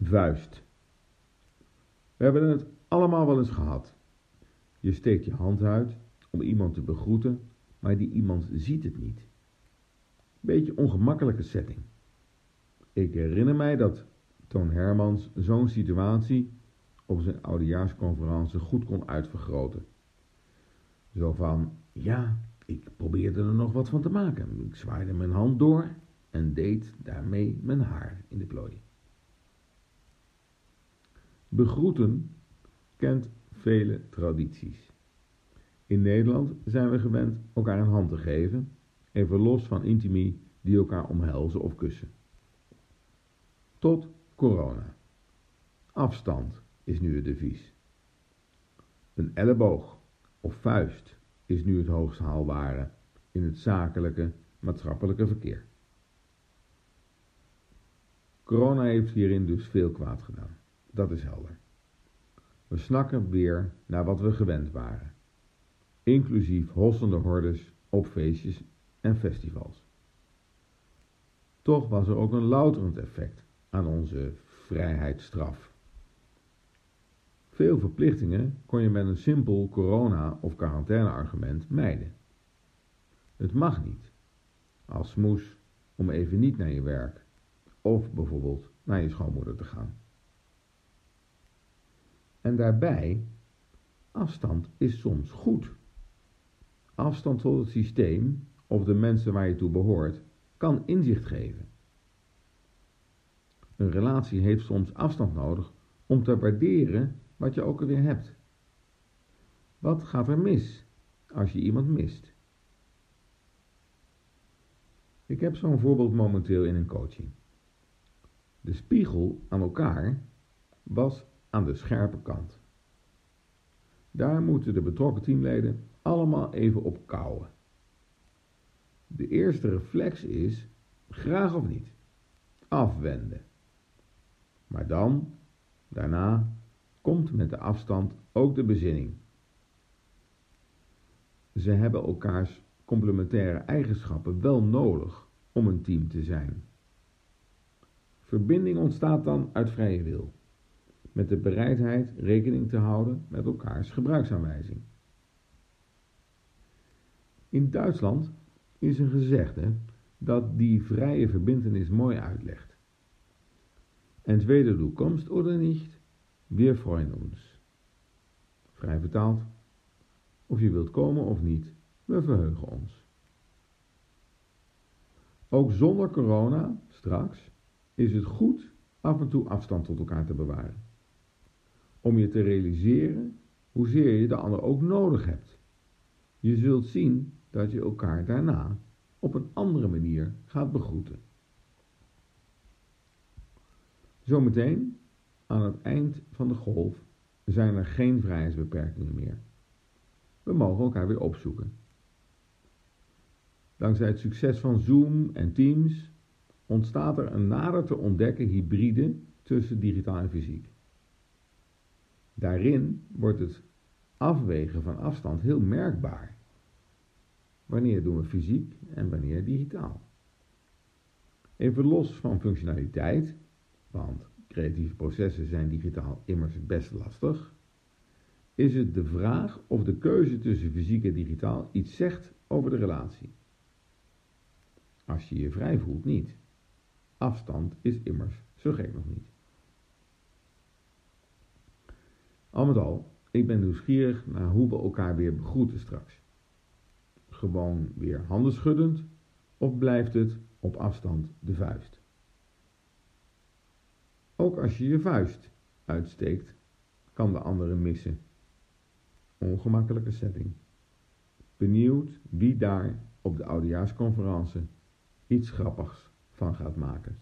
Vuist. We hebben het allemaal wel eens gehad. Je steekt je hand uit om iemand te begroeten, maar die iemand ziet het niet. Beetje ongemakkelijke setting. Ik herinner mij dat Toon Hermans zo'n situatie op zijn oudejaarsconferentie goed kon uitvergroten. Zo van, ja, ik probeerde er nog wat van te maken. Ik zwaaide mijn hand door en deed daarmee mijn haar in de plooi. Begroeten kent vele tradities. In Nederland zijn we gewend elkaar een hand te geven, even los van intimie die elkaar omhelzen of kussen. Tot corona. Afstand is nu het devies. Een elleboog of vuist is nu het hoogst haalbare in het zakelijke, maatschappelijke verkeer. Corona heeft hierin dus veel kwaad gedaan. Dat is helder. We snakken weer naar wat we gewend waren, inclusief hossende hordes op feestjes en festivals. Toch was er ook een louterend effect aan onze vrijheidsstraf. Veel verplichtingen kon je met een simpel corona- of quarantaineargument mijden. Het mag niet, als smoes om even niet naar je werk of bijvoorbeeld naar je schoonmoeder te gaan. En daarbij, afstand is soms goed. Afstand tot het systeem of de mensen waar je toe behoort kan inzicht geven. Een relatie heeft soms afstand nodig om te waarderen wat je ook alweer hebt. Wat gaat er mis als je iemand mist? Ik heb zo'n voorbeeld momenteel in een coaching. De spiegel aan elkaar was aan de scherpe kant. Daar moeten de betrokken teamleden allemaal even op kouwen. De eerste reflex is, graag of niet, afwenden. Maar dan, daarna, komt met de afstand ook de bezinning. Ze hebben elkaars complementaire eigenschappen wel nodig om een team te zijn. Verbinding ontstaat dan uit vrije wil, met de bereidheid rekening te houden met elkaars gebruiksaanwijzing. In Duitsland is een gezegde dat die vrije verbintenis mooi uitlegt. Entweder du kommst oder nicht, wir freuen uns. Vrij vertaald, of je wilt komen of niet, we verheugen ons. Ook zonder corona, straks, is het goed af en toe afstand tot elkaar te bewaren. Om je te realiseren hoezeer je de ander ook nodig hebt. Je zult zien dat je elkaar daarna op een andere manier gaat begroeten. Zometeen, aan het eind van de golf, zijn er geen vrijheidsbeperkingen meer. We mogen elkaar weer opzoeken. Dankzij het succes van Zoom en Teams ontstaat er een nader te ontdekken hybride tussen digitaal en fysiek. Daarin wordt het afwegen van afstand heel merkbaar. Wanneer doen we fysiek en wanneer digitaal? Even los van functionaliteit, want creatieve processen zijn digitaal immers best lastig, is het de vraag of de keuze tussen fysiek en digitaal iets zegt over de relatie. Als je je vrij voelt, niet. Afstand is immers zo gek nog niet. Al met al, ik ben nieuwsgierig naar hoe we elkaar weer begroeten straks. Gewoon weer handen schuddend of blijft het op afstand de vuist? Ook als je je vuist uitsteekt, kan de andere missen. Ongemakkelijke setting. Benieuwd wie daar op de oudejaarsconferentie iets grappigs van gaat maken.